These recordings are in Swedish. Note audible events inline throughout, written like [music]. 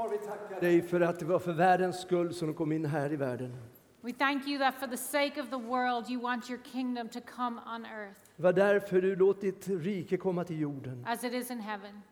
Far, vi tackar dig för att det var för världens skull som du kom in här i världen. We thank you that for the sake of the world, you want your kingdom to come on earth Det var därför du låt ditt rike komma till jorden. as it is in heaven.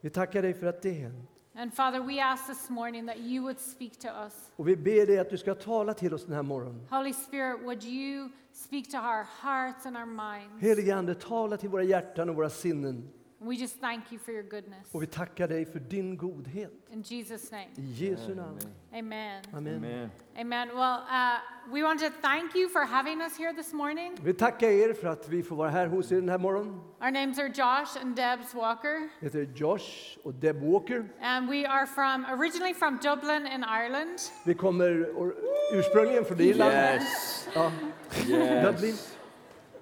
Vi tackar dig för att det hänt. And Father, we ask this morning that you would speak to us. Och vi ber dig att du ska tala till oss den här morgonen. Holy Spirit, would you speak to our hearts and our minds? Helige Ande, tala till våra hjärtan och våra sinnen. We just thank you for your goodness. Och vi tackar dig för din godhet. In Jesus' name, I Jesu namn. amen. Amen. Amen. Amen. Well, uh, we want to thank you for having us here this morning. Vi tackar er för att vi får vara här hos er den här morgonen. Our names are Josh and Debs Walker, Jag heter Josh och Deb Walker. and we are from originally from Dublin in Ireland. Vi kommer or- ursprungligen från Irland. Yes. Ja, Yes. Dublin.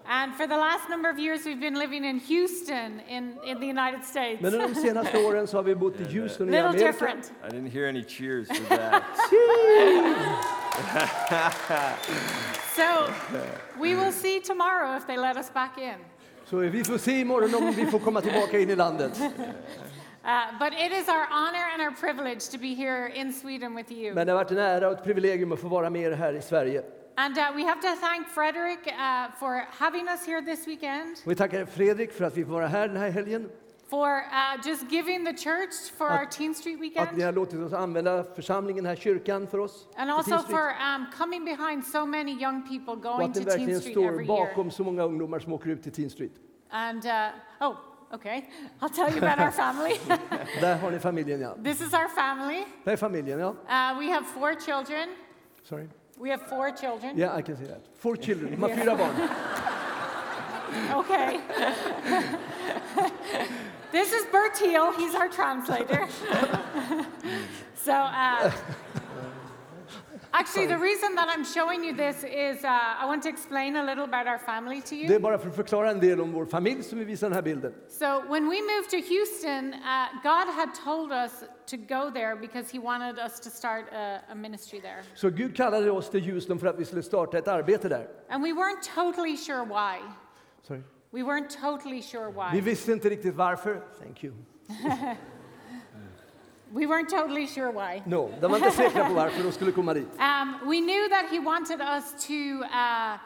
And for the last number of years, we've been living in Houston in, in the United States. Men under de senaste [laughs] åren så har vi bott i Houston i Little Amerika. different. I didn't hear any cheers for that. [laughs] [laughs] So we will see tomorrow if they let us back in. Så vi får se imorgon om vi får komma tillbaka in i landet. Uh, but it is our honor and our privilege to be here in Sweden with you. Men det har varit en ära och ett privilegium att få vara med er här i Sverige. And uh, we have to thank Frederick uh, for having us here this weekend, vi tackar Fredrik för att vi får vara här den här helgen. for uh, just giving the church for our Teen Street weekend. Att ni har låtit oss använda församlingen här, kyrkan, för oss. and för also Teen Street. for um, coming behind so many young people Och going att ni to Teen verkligen Street står every year. bakom så många ungdomar som åker ut till Teen Street. And uh, oh, okay, I'll tell you about our [laughs] family. [laughs] Där har ni familjen, ja. this is our family. Det är familjen, ja. Uh, we have four children. Sorry. We have four children. Yeah, I can see that. Four children. De har fyra barn. Okay. [laughs] this is Bert Thiel. He's our translator. [laughs] so, uh, actually, the reason that I'm showing you this is uh, I want to explain a little about our family to Det är you. bara för att förklara en del om vår familj som vi visar den här bilden. So, when we moved to Houston, uh, God had told us to go there because He wanted us to start a, a ministry there. Så Gud kallade oss till Houston för att vi skulle starta ett arbete där. And we weren't totally sure why. Sorry. We weren't totally sure Vi why. visste inte riktigt varför. Thank you. [laughs] We weren't totally sure why. No, de var inte [laughs] säkra på varför de skulle komma dit. Um, we knew that he wanted us to, uh,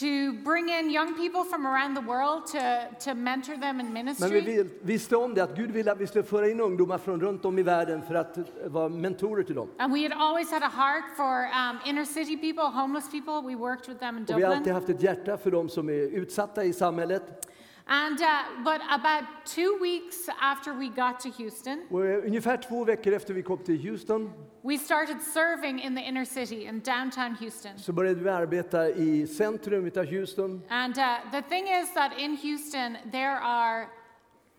to bring in young people from around the world to, to mentor them in Men vi ministry. visste om det, att Gud ville att vi skulle föra in ungdomar från runt om i världen för att eh, vara mentorer till dem. And we had always had a heart for um, inner city people, homeless people. We worked with them in Och vi har alltid Dublin. haft ett hjärta för dem som är utsatta i samhället. And, uh, but about two weeks after we got to Houston, ungefär två veckor efter vi kom till Houston we started serving in the inner city in downtown Houston. så började vi arbeta i centrum Houston. And uh, the thing is that in Houston, there are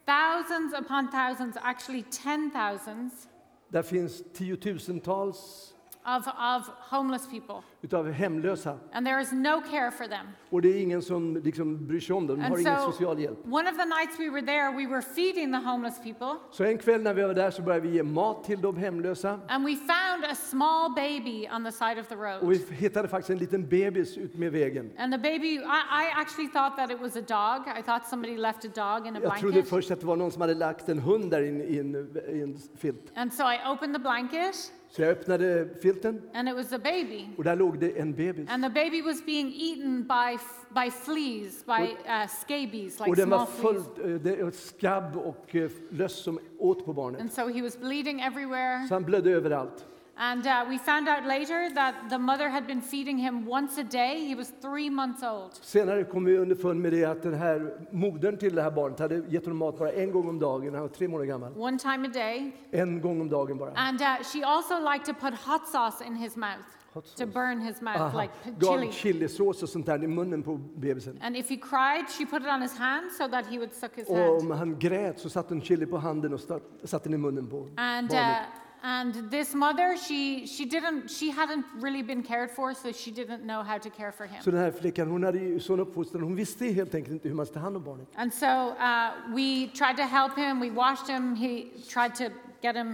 thousands upon thousands, actually 10,000s Där finns tiotusentals of, of homeless people. Utav hemlösa. And there is no care for them. Och det är ingen som liksom bryr sig om dem, de har ingen so, social hjälp. one of the nights we were there, we were feeding the homeless people. Så en kväll när vi var där så började vi ge mat till de hemlösa. And we found a small baby on the side of the Och road. vi hittade faktiskt en liten bebis ut med vägen. And the baby, I, I actually thought that it was a dog. I thought somebody left a dog in a Jag trodde blanket. först att det var någon som hade lagt en hund där in, i, en, i en filt. And so I opened the blanket, Så jag öppnade filten and it was a baby. och där låg det en bebis. And the baby was being eaten by, by fleas, by uh, scabies, like Och den var small full fleas. eh, skabb och eh, löss som åt på barnet. And so he was bleeding everywhere. Så han blödde överallt. And uh, we found out later that the mother had been feeding him once a day. He was three months old. Senare kom vi underfund med det att den här modern till det här barnet hade gett honom mat bara en gång om dagen. Han var tre månader gammal. One time a day. En gång om dagen bara. And uh, she also liked to put hot sauce in his mouth to burn his mouth, Aha. like chili. chilisås och sånt där i munnen på bebisen. And if he cried, she put it on his hand so that he would suck his Och hand. om han grät så satte hon chili på handen och satte den i munnen på And uh, barnet. and this mother, she she didn't she hadn't really been cared for, so she didn't know how to care for him. Så den här flickan, hon hade ju sån uppfostran, hon visste helt enkelt inte hur man ska ta hand om barnet. And so uh, we tried to help him. We washed him. He tried to get him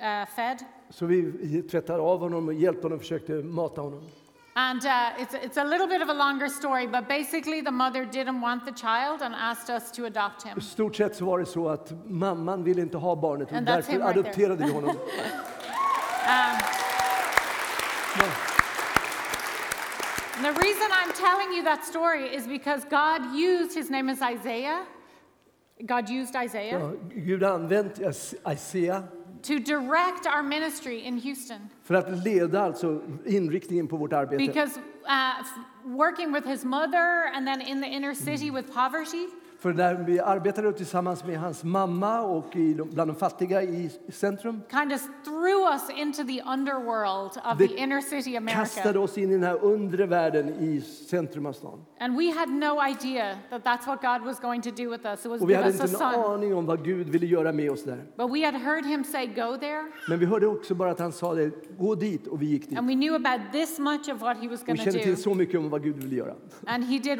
uh, fed. Så vi tvättade av honom och hjälpte honom och försökte mata honom. And uh, it's, it's a little bit of a longer story, but basically, the mother didn't want the child and asked us to adopt him. Stort sett så var det så att mamman ville inte ha barnet och And that's därför him right there. adopterade vi honom. And [laughs] the reason I'm telling you that story is because God used, his name is Isaiah. God used Isaiah Ja, Gud har använt Is- Isaiah to direct our ministry in Houston. för att leda alltså inriktningen på vårt arbete. Because uh, working with his mother and then in the inner city with poverty, För när vi arbetade tillsammans med hans mamma och i bland de fattiga i centrum kind of threw us into the underworld of the inner city kastade America. oss in i den här undre världen i centrum av stan. And we had no idea that that's what God was going to do with us. It was Och vi hade inte en aning om vad Gud ville göra med oss där. But we had heard him say, Go there. Men vi hörde också bara att han sa det, gå dit och vi gick dit. And we knew about this much of what he was going vi to kände do. till så mycket om vad Gud ville göra. And he did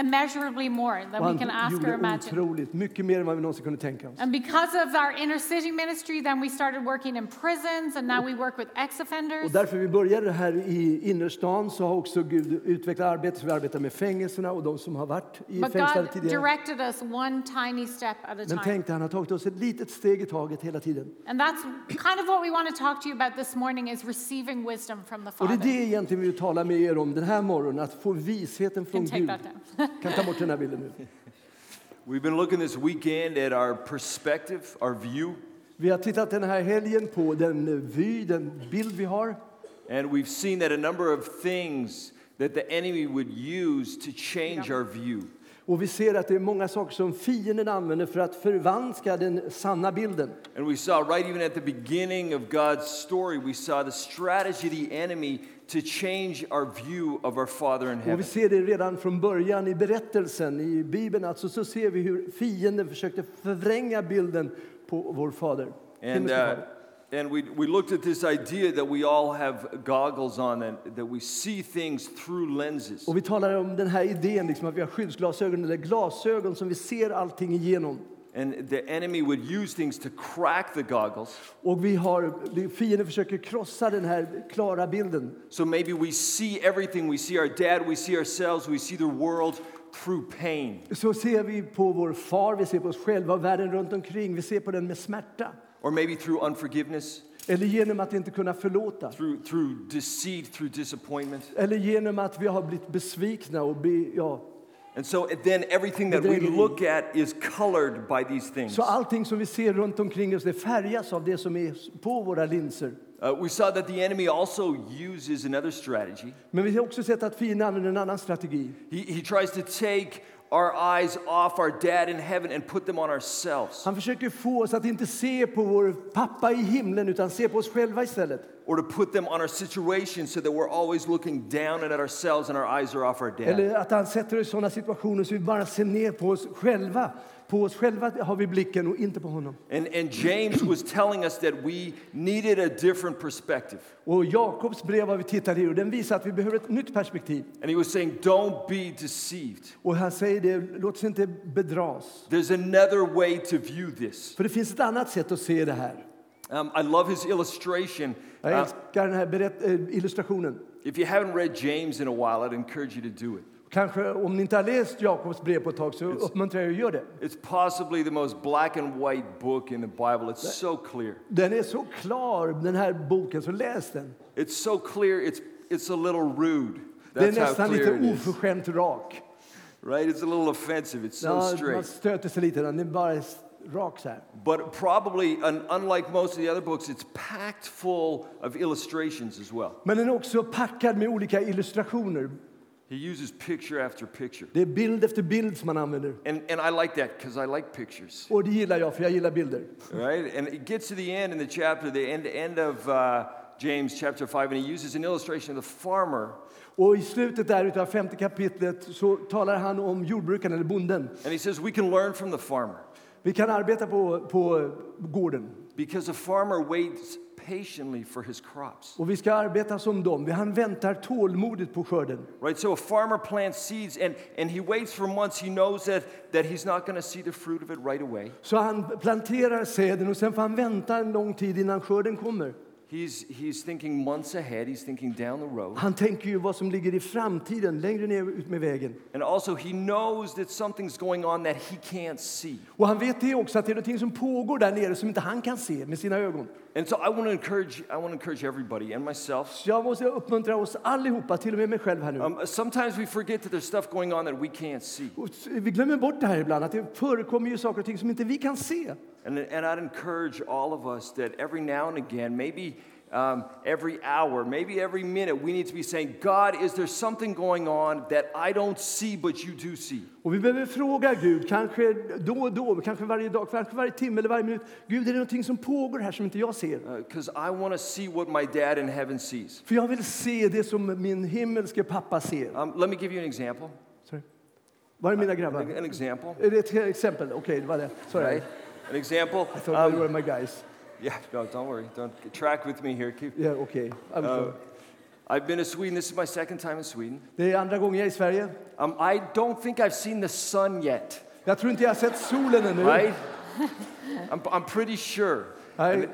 immeasurably more than we can ask or gjorde otroligt, mycket mer än vad vi någonsin kunde tänka oss. And because of our inner city ministry, then we started working in prisons, and now we work with ex Och därför vi började här i innerstan så har också Gud utvecklat arbetet. Vi arbetar med fängelserna och de som har varit i But fängslade God tidigare. directed us one tiny step at a Men time. tänk dig, han har tagit oss ett litet steg i taget hela tiden. And that's kind of what we want to talk to you about this morning is receiving wisdom from the Och det är det egentligen vi vill tala med er om den här morgonen, att få visheten från take Gud. that down. Kan ta bort den här bilden nu. [laughs] We've been looking this weekend at our perspective, our view, Vi har tittat den här helgen på den vy, den bild vi har. and we've seen that a number of things that the enemy would use to change our view. Och vi ser att det är många saker som fienden använder för att förvanska den sanna bilden. And we saw right even at the beginning of God's story, we saw the strategy the enemy to change our view of our Father in Och vi heaven. ser det redan från början i berättelsen i Bibeln. Alltså så ser vi hur fienden försökte förvränga bilden på vår fader. And, uh, and we, we looked at this idea that we all have goggles on and that we see things through lenses. Och vi talar om den här idén liksom att vi har skyddsglasögon eller glasögon som vi ser allting igenom. And the enemy would use things to crack the goggles. Och vi har, fienden försöker krossa den här klara bilden. So maybe we see everything. We see our dad, we see ourselves, we see the world through pain. Så ser vi på vår far, vi ser på oss själva och världen runt omkring. Vi ser på den med smärta. Or maybe through unforgiveness, Eller genom att inte kunna förlåta. through, through deceit, through disappointment. Eller genom att vi har blivit besvikna och be, ja. And so then everything that we look at is colored by these things. Så allting som vi ser runt omkring oss det färgas av det som är på våra linser. Uh, we saw that the enemy also uses another strategy. Men vi har också sett att fienden använder en annan strategi. He, he tries to take our eyes off our dad in heaven and put them on ourselves, Han försöker få oss att inte se på vår pappa i himlen utan se på oss själva istället. or to put them on our situation so that we're always looking down and at ourselves and our eyes are off our dad. Eller att han sätter oss i sådana situationer så vi bara ser ner på oss själva. På oss själva har vi blicken och inte på honom. And, and James was telling us that we needed a different perspective. Och Jakobs brev har vi tittat i och den visar att vi behöver ett nytt perspektiv. And he was saying, Don't be deceived. Och han säger det, låt oss inte bedras. There's another way to view this. För det finns ett annat sätt att se det här. Um, I love his illustration. Jag älskar den här eh, illustrationen. if you haven't read James in a while, I'd encourage you to do it. Kanske om ni inte har läst Jakobs brev på ett tag så uppmuntrar jag er att göra det. It's possibly the most black and white book in the Bible. It's so clear. Den är så klar, den här boken, så läs den. It's so clear, it's, it's a little rude. Den är That's nästan lite oförskämt rak. Right? It's a little offensive. It's so Ja, man straight. stöter sig lite, den är bara rak så här. But probably, un- unlike most of the other books, it's packed full of illustrations as well. Men den är också packad med olika illustrationer. He uses picture after picture. Det är bild efter bild som man använder. And, and I like that because I like pictures. Och det gillar jag, för jag gillar bilder. Right? And it gets to the end in the chapter, the end, end of uh, James chapter 5, and he uses an illustration of the farmer. Och i slutet där utav femte kapitlet så talar han om jordbrukaren eller bonden. And he says we can learn from the farmer Vi kan arbeta på, på gården because a farmer waits patiently for his crops. och vi ska arbeta som dem. Han väntar tålmodigt på skörden. Right? So a farmer plants seeds and, and he waits for months. He knows that, that he's not going to see the fruit of it right away. Så han planterar säden och sen får han vänta en lång tid innan skörden kommer. He's, he's thinking months ahead, he's thinking down the road. Han tänker ju vad som ligger i framtiden, längre ner ut med vägen. And also, he knows that something's going on that he can't see. Och han vet det också, att det är någonting som pågår där nere som inte han kan se med sina ögon. And so I want to encourage, I want to encourage everybody and myself. Så jag måste uppmuntra oss allihopa, till och med mig själv här nu. Um, sometimes we forget that there's stuff going on that we can't see. Och vi glömmer bort det här ibland, att det förekommer ju saker och ting som inte vi kan se. And, and I'd encourage all of us that every now and again, maybe um, every hour, maybe every minute, we need to be saying, God, is there something going on that I don't see but you do see? Och vi behöver fråga Gud, kanske då och då, kanske varje dag, kanske varje timme eller varje minut. Gud, är det någonting som pågår här som inte jag ser? Because I want to see what my dad in heaven sees. För jag vill se det som min himmelske pappa ser. Um, let me give you an example. Sorry. Var är mina grabbar? An example, Är det ett exempel? Okej, det var det. Sorry. right? An example. I thought Um, they were my guys. yeah, no, don't worry. Don't track with me here. Keep, Yeah, okej. I'm uh, sorry. I've been to Sweden. This is my second time in Sweden. Det är andra gången jag är i Sverige. Um, I don't think I've seen the sun yet, Jag tror inte jag har sett solen ännu. right? I'm, I'm pretty sure. Nej.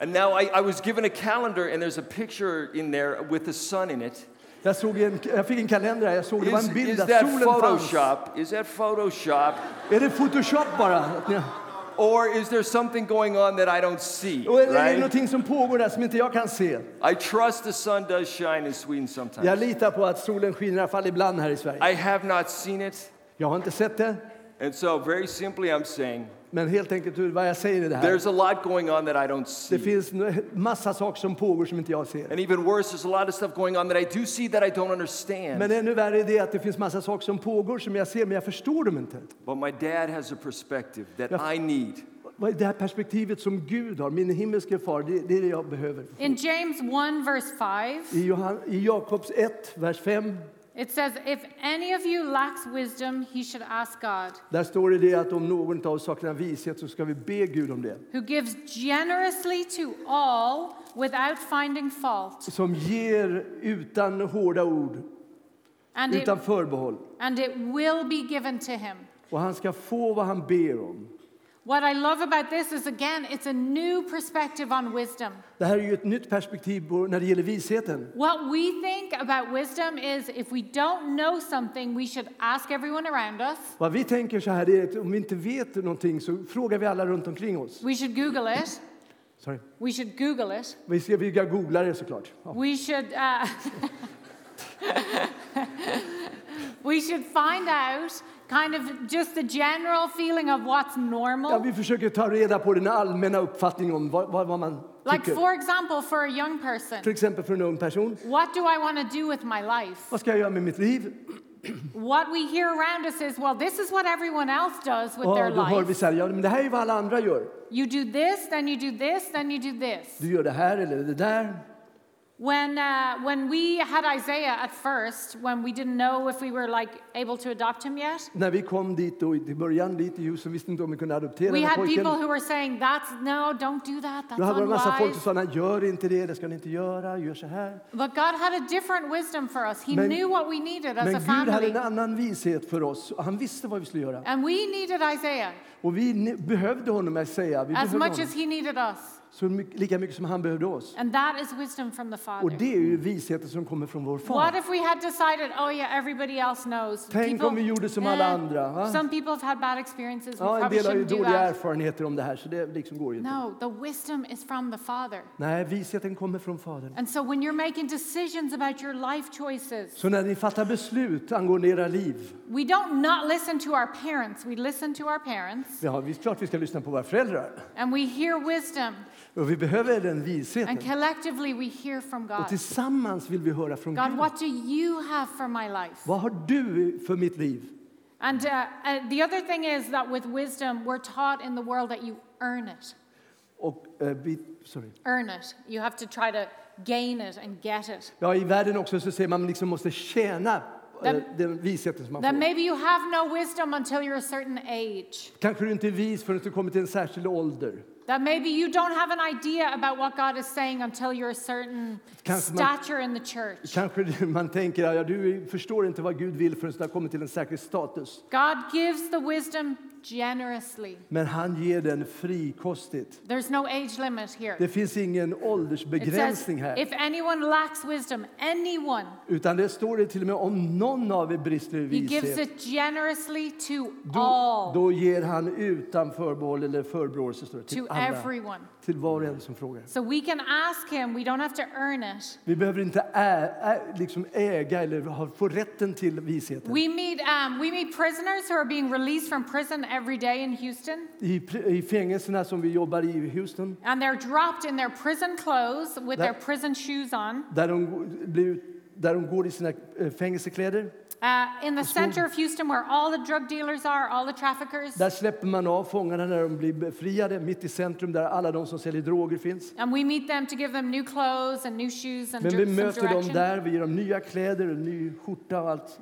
And now I, I was given a calendar, and there's a picture in there with the sun in it. Jag, såg en, jag fick en kalender. Jag såg det var Is, en bild där that solen fanns. Photoshop? Is that Photoshop? Är det Photoshop bara? Or is there something going on that I don't see? Och är det Right? någonting som pågår där som inte jag kan se? I trust the sun does shine in Sweden sometimes. Jag litar på att solen skiner i alla fall ibland här i Sverige. I have not seen it. Jag har inte sett det, And so, very simply, I'm saying men helt enkelt vad jag säger är det här. there's a lot going on that I don't Det see. finns en massa saker som pågår som inte jag ser. And even worse, there's a lot of stuff going on that I do see that I don't understand. Men ännu värre är det att det finns massa saker som pågår som jag ser, men jag förstår dem inte. But my dad has a perspective that Yeah. I need. Vad är det här perspektivet som Gud har, min himmelske far, det, det är det jag behöver. In James 1, verse 5, I, Johan, I Jakobs 1, vers 5, it says, If any of you lacks wisdom, he should ask God, där står det, det att om någon av oss saknar vishet så ska vi be Gud om det. who gives generously to all without finding fault. Som ger utan hårda ord, And it, utan förbehåll. and it will be given to him. Och han ska få vad han ber om. What I love about this is, again, it's a new perspective on wisdom. Det här är ju ett nytt perspektiv när det gäller visheten. What we think about wisdom is if we don't know something, we should ask everyone around us. Vad vi tänker så här, är att om vi inte vet någonting så frågar vi alla runt omkring oss. We should Google it. Sorry. We should Google it. Vi ska, vi ska googla det såklart. Ja. We should. Uh, [laughs] we should find out kind of just the general feeling of what's Ja, normal. vi försöker ta reda på den allmänna uppfattningen om vad, vad, man Like, tycker. for example, for a young person, Till exempel för en ung person. what do I want to do with my life? Vad ska jag göra med mitt liv? What we hear around us is, well, this is what everyone else does with Ja, their då hör vi life. så här, ja, men det här är vad alla andra gör. You do this, then you do this, then you do this. Du gör det här eller det där. When, uh, when we had Isaiah at first, when we didn't know if we were like able to adopt him yet, När vi kom dit och i början dit i huset visste inte om vi kunde adoptera we den här had pojken. people who were saying, "That's no, don't do that. Då That's hade vi en massa folk som unwise." sa, nej gör inte det, det ska ni inte göra, gör så här. But God had a different wisdom for us. He Men- knew what we needed as Men a Gud hade family, en annan vishet för oss och han visste vad vi skulle göra. and we needed Isaiah Och vi ne- behövde honom säga, vi as behövde much honom. as he needed us, Så mycket, lika mycket som han behövde oss. and that is wisdom from the Och Father. det är ju visheten som kommer från vår What far. if we had decided, oh yeah, everybody else knows? Tänk om vi gjorde som alla andra, va? Some people have had bad experiences. We Ja, en del har ju dåliga erfarenheter om det här så det liksom går ju inte. No, the wisdom is from the Father. Nej, visheten kommer från Fadern. And so when you're making decisions about your life choices, Så när ni fattar beslut angående era liv, we don't not listen to our parents. We listen to our parents ja, vi, klart vi ska lyssna på våra föräldrar. and we hear wisdom. Och vi behöver den And visheten. collectively we hear from Och God. tillsammans vill vi höra från God, Gud. what do you have for my life? Vad har du för mitt liv? And uh, uh, the other thing is that with wisdom, we're taught in the world that you earn it. Och, eh, vi, sorry. Earn it. You have to try to gain it and get it. Ja, I världen också så säger man liksom måste tjäna eh, Den- visheten som man får. maybe you have no wisdom until you're a certain age. Kanske du inte är vis förrän du kommer till en särskild ålder. That maybe you don't have an idea about what God is saying until you're a certain Kanske man- stature in the church. Kanske [laughs] man tänker ja, du förstår inte vad Gud vill förrän du har kommit till en särskild status. God gives the wisdom generously. Men han ger den frikostigt. There's no age limit here. Det finns ingen åldersbegränsning här. if anyone lacks wisdom, anyone, Utan det står det till och med om någon av er brister i he gives vishet. it generously to Då, all, då ger han utan förbehåll eller förebråelse det, to till alla. everyone. Till var och en som frågar. So we can ask him, we don't have to earn it. Vi behöver inte ä, ä, liksom äga eller ha, få rätten till visheten. We meet, um, we meet prisoners who are being released from prison every day in Houston, I, I fängelserna som vi jobbar i Houston, and they're dropped in their prison clothes with their That- prison shoes on. där de, blir, där de går i sina eh, fängelsekläder, Uh, in the center of Houston, where all the drug dealers are, all the traffickers. där släpper man av fångarna när de blir befriade, mitt i centrum där alla de som säljer droger finns. And we meet them to give them new clothes and new shoes and Men vi möter dem där, vi ger dem nya kläder, en ny skjorta och allt.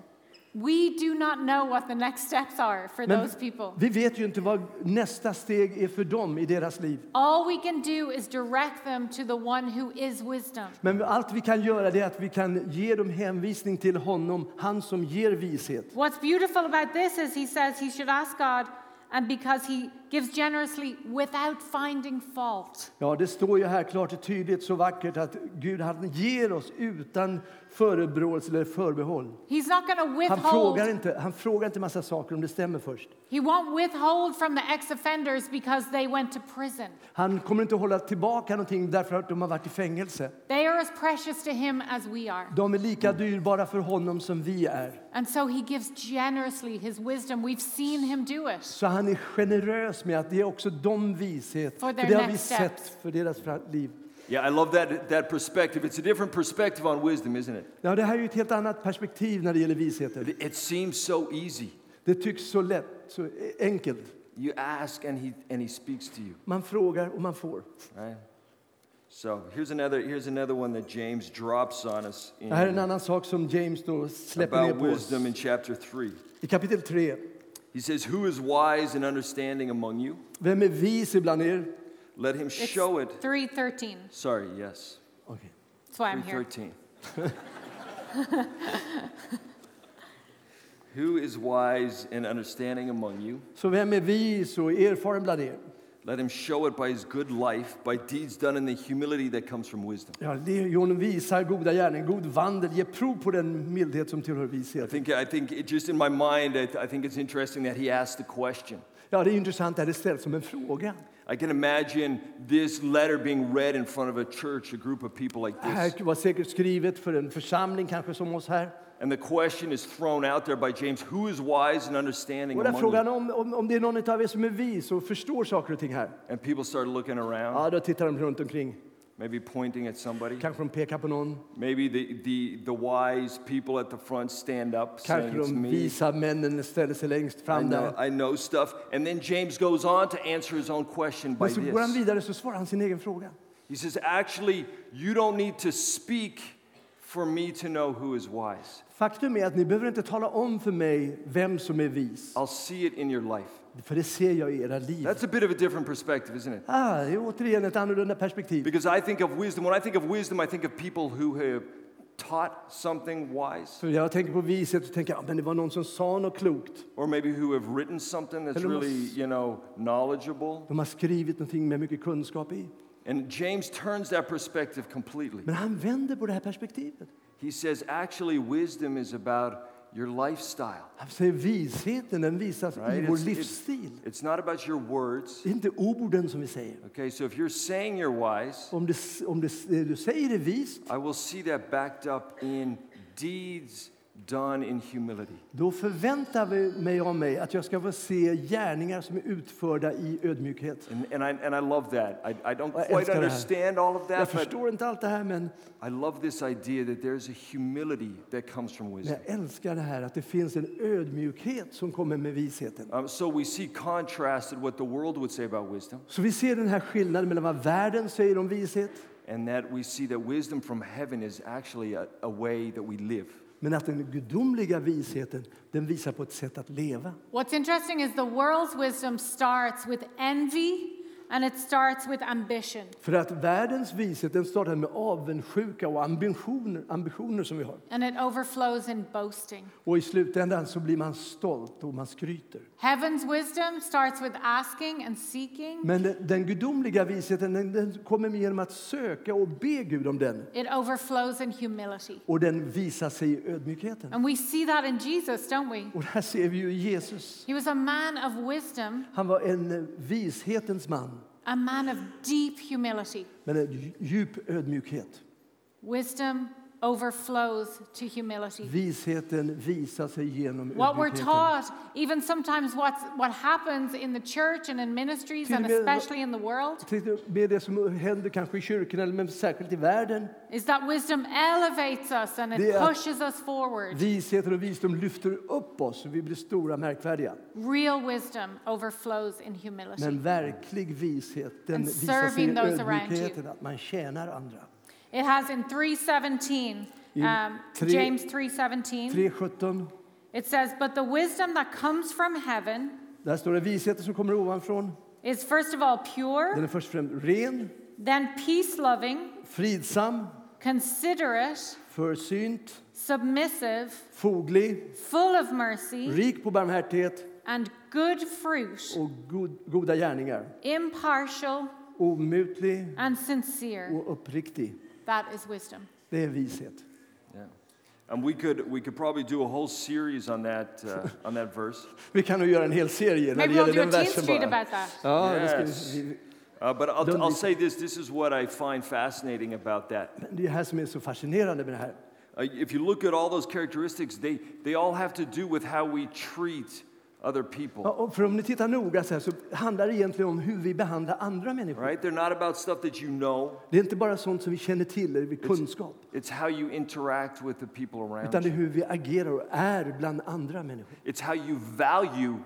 We do not know what the next steps are for Men those people. vi vet ju inte vad nästa steg är för dem i deras liv. All we can do is direct them to the one who is wisdom. Men allt vi kan göra är att vi kan ge dem hänvisning till honom, han som ger vishet. What's beautiful about this is he says he should ask God, and because he gives generously without finding fault. Ja, det står ju här klart och tydligt så vackert att Gud han ger oss utan förebråelse eller förbehåll. He's not going to Han withhold. frågar inte, han frågar inte massa saker om det stämmer först. He won't withhold from the ex-offenders because they went to prison. Han kommer inte hålla tillbaka någonting därför att de har varit i fängelse. They are as precious to him as we are. De är lika dyrbara för honom som vi är. And so he gives generously his wisdom. We've seen him do it. Så han är generös med att ge också dem vishet. För det har vi sett för deras liv. Yeah, I love that, that perspective. It's a different perspective on wisdom, isn't it? Ja, det här är ett helt annat perspektiv när det gäller visheten. It, it seems so easy. Det tycks så lätt, så enkelt. You ask and he, and he speaks to you, Man frågar och man får. right? So here's another, here's another one that James drops on us in, Det här är en annan sak som James då släpper ner about på oss. wisdom in chapter 3. I kapitel 3. He says, Who is wise and understanding among you? Vem är vis ibland er? Let him It's show it. 313. Sorry, yes. Okay. That's why I'm here. 313. [laughs] Who is wise and understanding among you? Så vem är vis och erfaren bland er? Let him show it by his good life, by deeds done in the humility that comes from wisdom. Ja, lejon visar goda gärningar, god vandel, ger prov på den mildhet som tillhör I vishet. think, I think it just in my mind, I, I think it's interesting that he asked the question. Ja, det är intressant att det ställs som en fråga. I can imagine this letter being read in front of a church, a group of people like Det this. var säkert skrivet för en församling kanske som oss här. And the question is thrown out there by James Who is wise and understanding Och där among frågan you? om, om, om det är någon av er som är vis och förstår saker och ting här. And people start looking around, Ja, då tittar de runt omkring. maybe pointing at somebody. Kanske de pekar på någon. Maybe the, the, the wise people at the front stand up saying, Kanske It's de me. visa männen ställer sig längst I fram know, där. I know stuff. And then James goes on to answer his own question by Men så går han this. vidare så svarar han sin egen fråga. He says, Actually, you don't need to speak for me to know who is wise. Faktum är att ni behöver inte tala om för mig vem som är vis. I'll see it in your life. För det ser jag i era liv. That's a bit of a different perspective, isn't it? Ah, det är återigen ett annorlunda perspektiv. Because I think of wisdom, when I think of wisdom, I think of people who have taught something wise, För jag tänker på vishet så tänker men det var någon som sa något klokt. or maybe who have written something that's really, you know, knowledgeable. De har skrivit någonting med mycket kunskap i. And James turns that perspective completely. Men han vänder på det här perspektivet. He says, actually, wisdom is about your lifestyle. Han säger visheten, den visas Right? i vår It's, it's, livsstil. it's not about your words. Det är inte orden som vi säger. Okay, so if you're saying you're wise, Om det, om det, det du säger är vist, I will see that backed up in deeds done in humility. då förväntar vi mig av mig att jag ska få se gärningar som är utförda i ödmjukhet. And, and, I, and I love that. I, I don't Jag quite understand all of Jag that, but förstår inte allt det här, men I love this idea that there's a humility that comes from wisdom. jag älskar det här att det finns en ödmjukhet som kommer med visheten. Um, so we see contrasted what the world would say about wisdom, Så vi ser den här skillnaden mellan vad världen säger om vishet, and that we see that wisdom from heaven is actually a, a way that we live men att den gudomliga visheten, den visar på ett sätt att leva. What's interesting is the world's wisdom starts with envy And it starts with ambition. För att världens vishet den startar med avundsjuka och ambitioner, ambitioner som vi har. And it overflows in boasting. Och i slutändan så blir man stolt och man skryter. Heaven's wisdom starts with asking and seeking. Men den, den gudomliga visheten den, den kommer genom att söka och be Gud om den. It overflows in humility. Och den visar sig i ödmjukheten. And we see that in Jesus, don't we? Och här ser vi ju Jesus. He was a man of wisdom, Han var en eh, vishetens man, a man of deep humility. men en djup ödmjukhet. Wisdom overflows to humility. Visheten visar sig genom What we're taught, even sometimes what's, what happens in the church and in ministries and especially in the world, Tänkte Med det som händer kanske i kyrkan, eller men särskilt i världen. is that wisdom elevates us and it pushes us forward. Visheten och visdom lyfter upp oss och vi blir stora märkvärdiga. Real wisdom overflows in humility. Men verklig vishet den And visar sig i ödmjukheten, att man tjänar andra. It has in 317, In um, three- James 3:17. 3.17, It says, "But the wisdom that comes from heaven där står det visheten som kommer ovanifrån. is first of all pure, Den är först och främst ren, then peace-loving, fridsam, considerate, försynt, submissive, foglig, full of mercy, rik på barmhärtighet and good fruit, och god, goda gärningar. impartial Omutlig and sincere." och uppriktig. That is wisdom. Det är vishet. Yeah. And we could, we could probably do a whole series on that, uh, on that verse. [laughs] Vi kan nog göra en hel serie när Maybe det we'll gäller do den a teen versen street bara. about that. Ja, det, Yes. ska, vi- Uh, but I'll, Don't I'll be- say this this is what I find fascinating about that. det är det här som är så fascinerande med det här. Uh, if you look at all those characteristics, they, they all have to do with how we treat other people. Ja, och för om ni tittar noga så, här, så handlar det egentligen om hur vi behandlar andra människor. Right? They're not about stuff that you know, Det är inte bara sånt som vi känner till eller vi kunskap. it's how you interact with the people around Utan det är hur vi agerar och är bland andra människor. It's how you value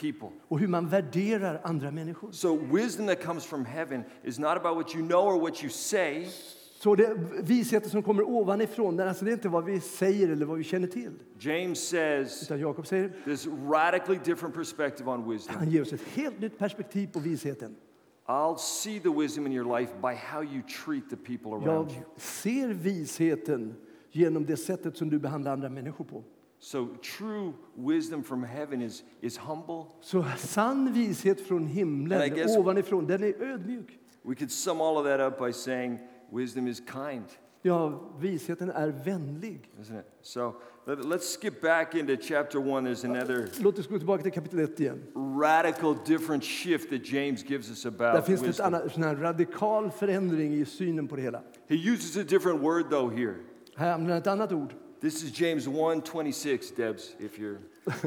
people. Och hur man värderar andra människor. So, wisdom that comes from heaven is not about what you know or what you say, Så det visheten som kommer ovanifrån, alltså det är inte vad vi säger eller vad vi känner till. James says Utan Jakob säger, this radically different perspective on wisdom. han ger oss ett helt nytt perspektiv på visheten. I'll see the wisdom in your life by how you treat the people around Jag you. ser visheten genom det sättet som du behandlar andra människor på. So, true wisdom from heaven is, is humble. Så sann vishet från himlen, ovanifrån, den är ödmjuk. We could sum all of that up by saying wisdom is kind, Ja, visheten är vänlig. isn't it? So, let, let's skip back into chapter one. There's another Låt oss gå tillbaka till kapitel 1 igen. radical different shift that James gives us Där about finns det ett wisdom. annat, sån här radikal förändring i synen på det hela. He uses a different word though here. Här använder han ett annat ord. This is James 1:26, Debs, if you're if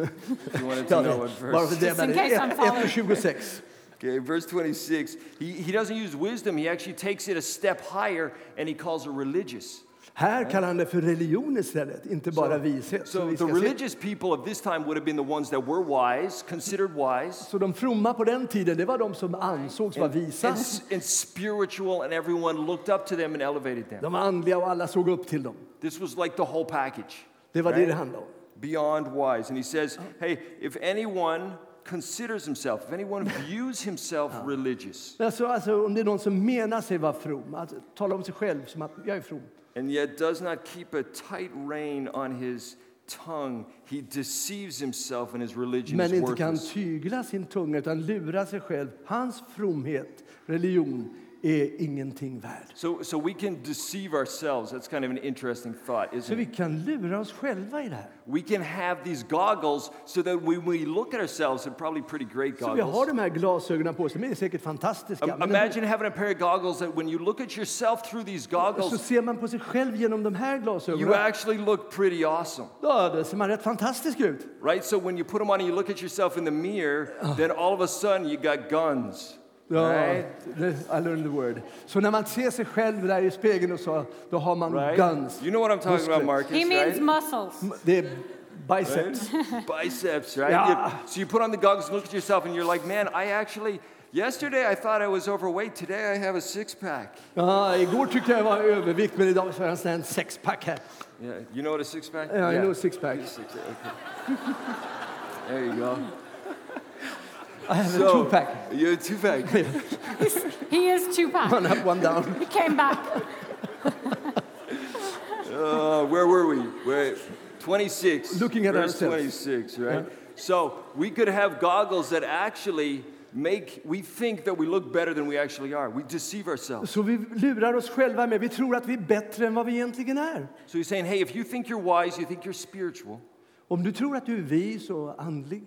you wanted to [laughs] know what det- bara det, Just in case I'm 1 following. och 26. Okay, verse 26. He, he doesn't use wisdom, he actually takes it a step higher and he calls it religious. Här kallar han det för religion istället, inte bara vishet. So vi the ska se. religious people of this time would have been the ones that were wise, considered wise, så de fromma på den tiden, det var de som ansågs vara visa. and, and spiritual, and everyone looked up to them and elevated them. De var andliga och alla såg upp till dem. This was like the whole package. Det var det right? det handlade om. Beyond wise. And he says, hey, if anyone considers himself, if anyone views himself religious, Alltså, alltså, om det är någon som menar sig vara from, att tala om sig själv som att jag är from. and yet does not keep a tight rein on his tongue, he deceives himself and his religion Men is inte kan tygla sin tunga utan lura sig själv. Hans fromhet, religion, är ingenting värd. So, so we can deceive ourselves. That's kind of an interesting thought, isn't vi it? kan lura oss själva i det här. We can have these goggles so that when we look at ourselves, they're probably pretty great Så vi har goggles. de här glasögonen på oss, de är säkert fantastiska. Um, Men imagine having a pair of goggles that when you look at yourself through these så goggles, ser man på sig själv genom de här you glasögonen. actually look pretty awesome. Ja, då ser man rätt fantastisk ut. Right? So when you put them on and you look at yourself in the mirror, then all of a sudden you got guns. Ja, Right? det- I learned the word. Så när man ser sig själv där i spegeln och så, då har man Right? guns. You know what I'm talking about, Muskler. Marcus, He means right? muscles. Det är biceps. [laughs] Biceps, right? Yeah. You- so you put on the goggles and look at yourself and you're like, man, I actually, yesterday I thought I was overweight. Today I have a six pack. Ja, igår tyckte jag jag var övervikt, men idag så har jag en sån här sexpack här. Yeah. You know what a six pack? Ja, I know a six pack. Six, okay. [laughs] There you go. I have a two-pack. You're a two pack. [laughs] He is two pack. One up, one down. He came back. [laughs] Uh, where were we? Where? 26. Looking at Verse ourselves. 26, right? So we could have goggles that actually make, we think that we look better than we actually are. We deceive ourselves. Så vi lurar oss själva med, vi tror att vi är bättre än vad vi egentligen är. So he's saying, hey, if you think you're wise, you think you're spiritual, Om du tror att du är vis och andlig,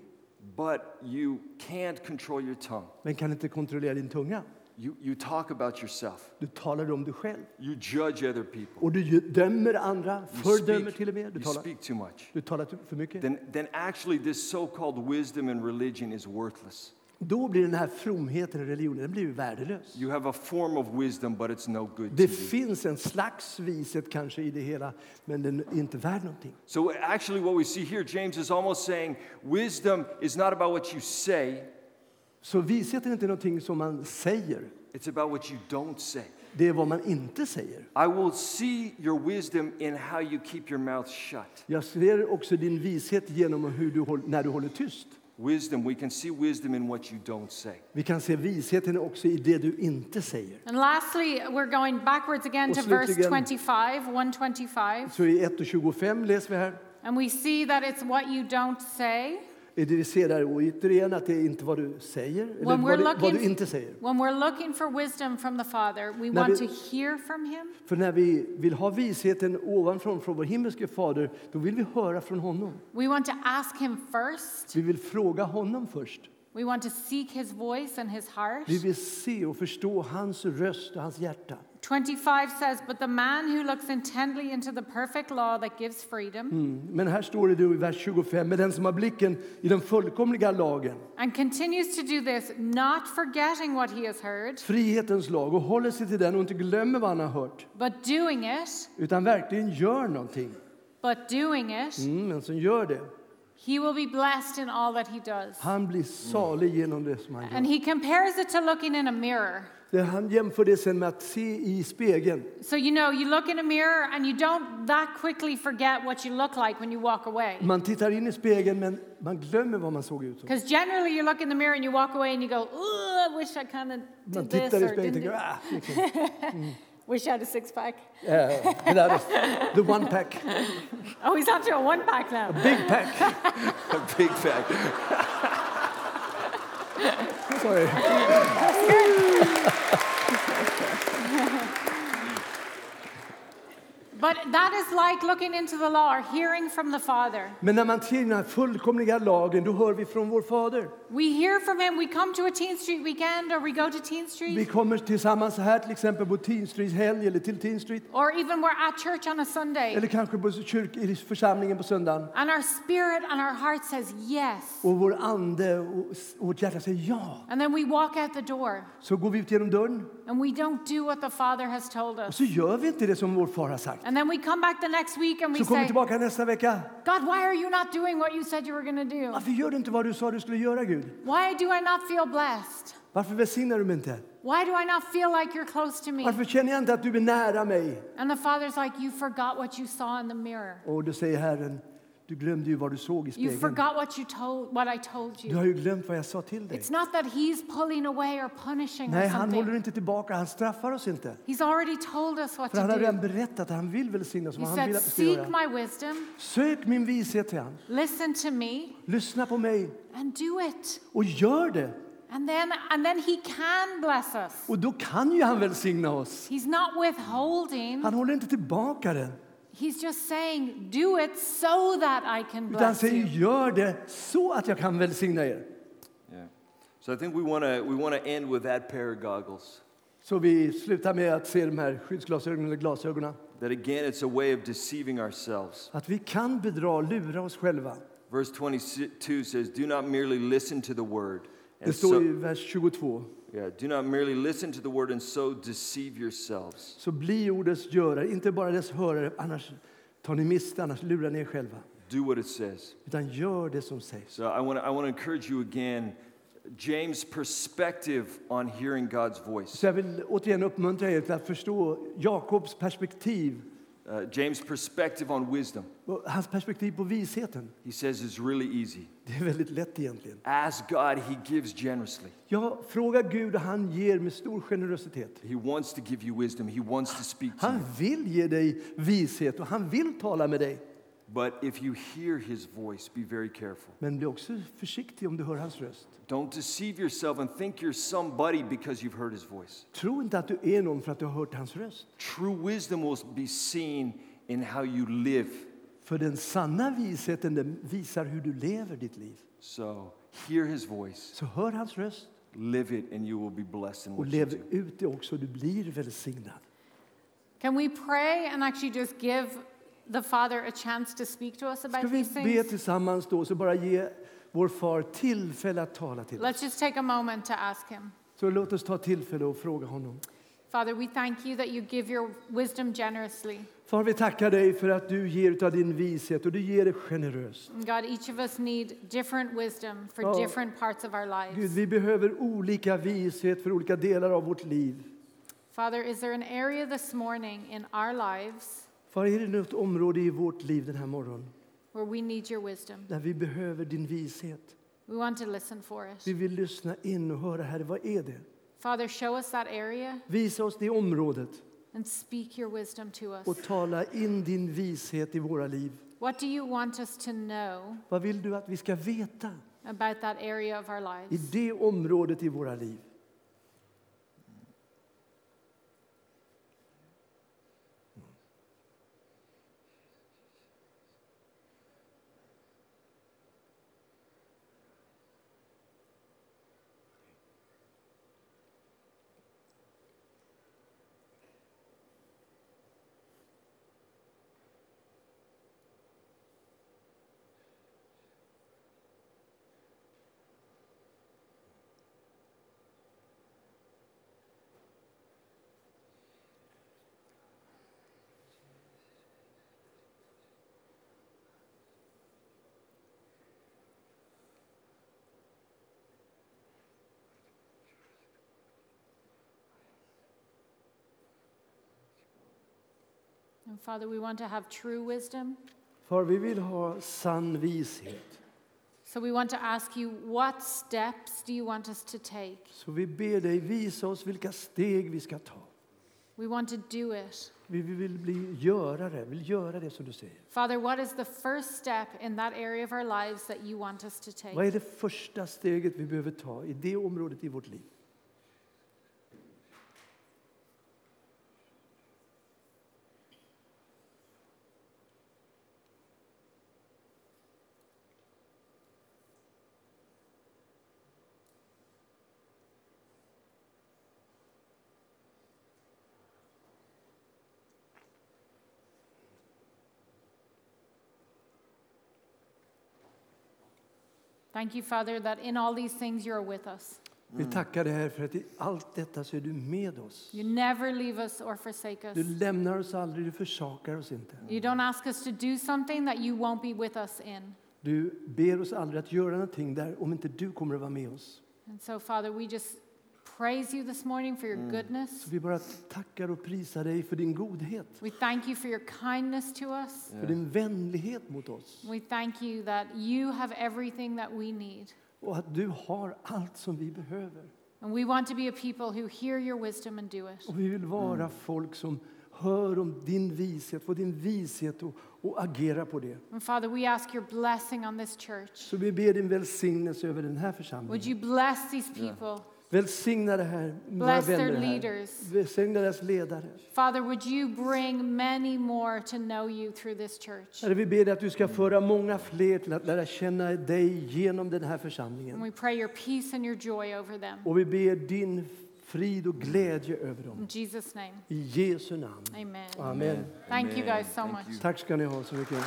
but you can't control your tongue. men kan inte kontrollera din tunga. You, you talk about yourself. Du talar om dig själv. You judge other people. Och du dömer andra, You fördömer till och med. Du you talar, speak too much. du talar för mycket. Then, then actually this so-called wisdom and religion is worthless. Då blir den här fromheten i religionen den blir värdelös. You have a form of wisdom, but it's no good to Det you. finns en slags vishet kanske i det hela, men den är inte värd någonting. So actually what we see here, James is almost saying wisdom is not about what you say, Så visheten är inte någonting som man säger, it's about what you don't say. det är vad man inte säger. I will see your wisdom in how you keep your mouth shut. Jag ser också din vishet genom hur du när du håller tyst. Wisdom, we can see wisdom in what you don't say. Vi kan se visheten också i det du inte säger. And lastly, we're going backwards again Och to verse slutligen- 25, 125. Så i 1 och 25 läser vi här. And we see that it's what you don't say. Där återigen att det är inte vad du säger, eller When vad du, vad du inte säger. when we're looking for wisdom from the Father, we När want vi- to hear from Him. För när vi vill ha visheten ovanifrån från vår himmelske fader, då vill vi höra från honom. We want to ask Him first. Vi vill fråga honom först. We want to seek His voice and His heart. Vi vill se och förstå hans röst och hans hjärta. 25 says, But the man who looks intently into the perfect law that gives freedom Mm. Men här står det då i vers 25, med den som har blicken i den fullkomliga lagen, and continues to do this, not forgetting what he has heard, frihetens lag, och håller sig till den och inte glömmer vad han har hört, but doing it, utan verkligen gör någonting. but doing it, Mm, men som gör det, he will be blessed in all that he does. han blir salig genom det som han And he compares it to looking in a mirror. Det, han jämför det sen med att se i spegeln. So, you know, you look in a mirror and you don't that quickly forget what you look like when you walk away. Man tittar in i spegeln, men man glömmer vad man såg ut som. Because generally you look in the mirror and you walk away and you go, "Oh, I wish I kind of Man did this tittar i or spegeln och didn't tänker, do- ah, liksom. [laughs] wish I had a six pack. Ja, det där är the one pack, [laughs] Oh, he's after a one pack now. A big pack. [laughs] A big fact. Sorry. But that is like looking into the law or hearing from the Father. Men när man ser den här fullkomliga lagen, då hör vi från vår fader. We hear from him. We come to a Teen Street weekend or we go to Teen Vi Street kommer tillsammans här till exempel på Teen Street helg eller till Teen Street. or even we're at church on a Sunday. Eller kanske på kyrk, i församlingen på söndagen. And our spirit and our heart says yes. Och vår ande och och vårt hjärta säger ja. And then we walk out the door Så går vi ut genom dörren and we don't do what the Father has told och us. så gör vi inte det som vår far har sagt. And then we come back the next week and we Så kommer vi say, tillbaka nästa vecka. God, why are you not doing what you said you were going to do? Varför gör du inte vad du sa du skulle göra Gud? Why do I not feel blessed? Varför välsignar du mig inte? Why do I not feel like you're close to me? Varför känner jag inte att du är nära mig? And the Father's like, You forgot what you saw in the mirror. Och då säger Herren, du glömde ju vad du såg i You spegeln. forgot what you told what I told Du you. har ju glömt vad jag sa till dig. It's not that he's pulling away or punishing Nej, or han håller something. inte tillbaka, han straffar oss inte. He's already told us what För han har redan do. berättat att han vill välsigna oss, He vad han vill att vi ska Seek göra. my wisdom, Sök min vishet, säger han. listen to me, Lyssna på mig and do it. och gör det. And then and then he can bless us. Och då kan ju han välsigna oss. He's not withholding. Han håller inte tillbaka det. He's just saying, do it so that I can Utan han bless säger, you. gör det så att jag kan välsigna er. Yeah. So I think we want to we want to end with that pair of goggles. Så vi slutar med att se de här skyddsglasögonen eller glasögonen. That again, it's a way of deceiving ourselves. Att vi kan bedra och lura oss själva. Verse 22 says, Do not merely listen to the word. Det står i vers 22. yeah, do not merely listen to the word and so deceive yourselves. Så bli ordets görare, inte bara dess hörare, annars tar ni miste, annars lurar ni er själva. Do what it says. Utan gör det som sägs. So I want to I want to encourage you again. James' perspective on hearing God's voice. Så jag vill återigen uppmuntra er till att förstå Jakobs perspektiv uh, James' perspective on wisdom, hans perspektiv på visheten, he says is really easy. det är väldigt lätt egentligen. Ask God, He gives generously. Ja, fråga Gud och han ger med stor generositet. He wants to give you wisdom, He wants to speak to Han you. vill ge dig vishet och han vill tala med dig. But if you hear His voice, be very careful. Men bli också försiktig om du hör hans röst. Don't deceive yourself and think you're somebody because you've heard His voice. Tro inte att du är någon för att du har hört hans röst. True wisdom will be seen in how you live. För den sanna visheten den visar hur du lever ditt liv. So hear His voice, Så hör hans röst live it, and you will be blessed in och what you lev do. ut det också. Du blir välsignad. Can we pray and actually just give the Father a chance to speak to us Ska about vi these be things? tillsammans då, så bara ge vår far tillfälle att tala till oss. Let's just take a moment to ask Him. Så låt oss ta tillfälle och fråga honom. Father, we thank you that you give your wisdom generously. Far, vi tackar dig för att du ger av din vishet och du ger det generöst. And God, each of us need different wisdom for Oh. different parts of our Gud, lives. vi behöver olika vishet för olika delar av vårt liv. Father, is there an area this morning in our lives Far, är det något område i vårt liv den här morgonen where we need your wisdom? där vi behöver din vishet? We want to listen for it. Vi vill lyssna in och höra, Herre, vad är det? Father, show us that area Visa oss det området and speak your wisdom to us. och tala in din vishet i våra liv. What do you want us to know Vad vill du att vi ska veta about that area of our i lives? det området i våra liv? And Father, we want to have true wisdom. Far, vi vill ha sann vishet. So we want to ask you, what steps do you want us to take? Så vi ber dig visa oss vilka steg vi ska ta. We want to do it. Vi vi vill bli görare, vill göra det som du säger. Father, what is the first step in that area of our lives that you want us to take? Vad är det första steget vi behöver ta i det området i vårt liv? Thank you, Father, that in all these things you're with us. Vi tackar dig här för att i allt detta så är du med oss. You never leave us or forsake us. Du lämnar oss aldrig, du försakar oss inte. You don't ask us to do something that you won't be with us in. Du ber oss aldrig att göra någonting där om inte du kommer att vara med oss. And so, Father, we just praise you this morning for your goodness. Så vi bara tackar och prisar dig för din godhet, We thank you for your kindness to us. för din vänlighet mot oss. We thank you that you have everything that we need. Och att du har allt som vi behöver. And we want to be a people who hear your wisdom and do it. Och vi vill vara folk som hör om din vishet, får din vishet och, och agera på det. And Father, we ask your blessing on this church. Så vi ber din välsignelse över den här Would församlingen. you bless these people? Välsigna det här, Bless their vänner här. leaders. Välsigna deras ledare. Father, would you bring many more to know you through this church? Herre, vi ber att du ska föra många fler till att lära känna dig genom den här And församlingen. we pray your peace and your joy over them. Och vi ber din frid och glädje över dem. In Jesus' name, I Jesu namn. amen. Amen. Thank you Amen. guys so Thank much. you. Tack ska ni ha så mycket.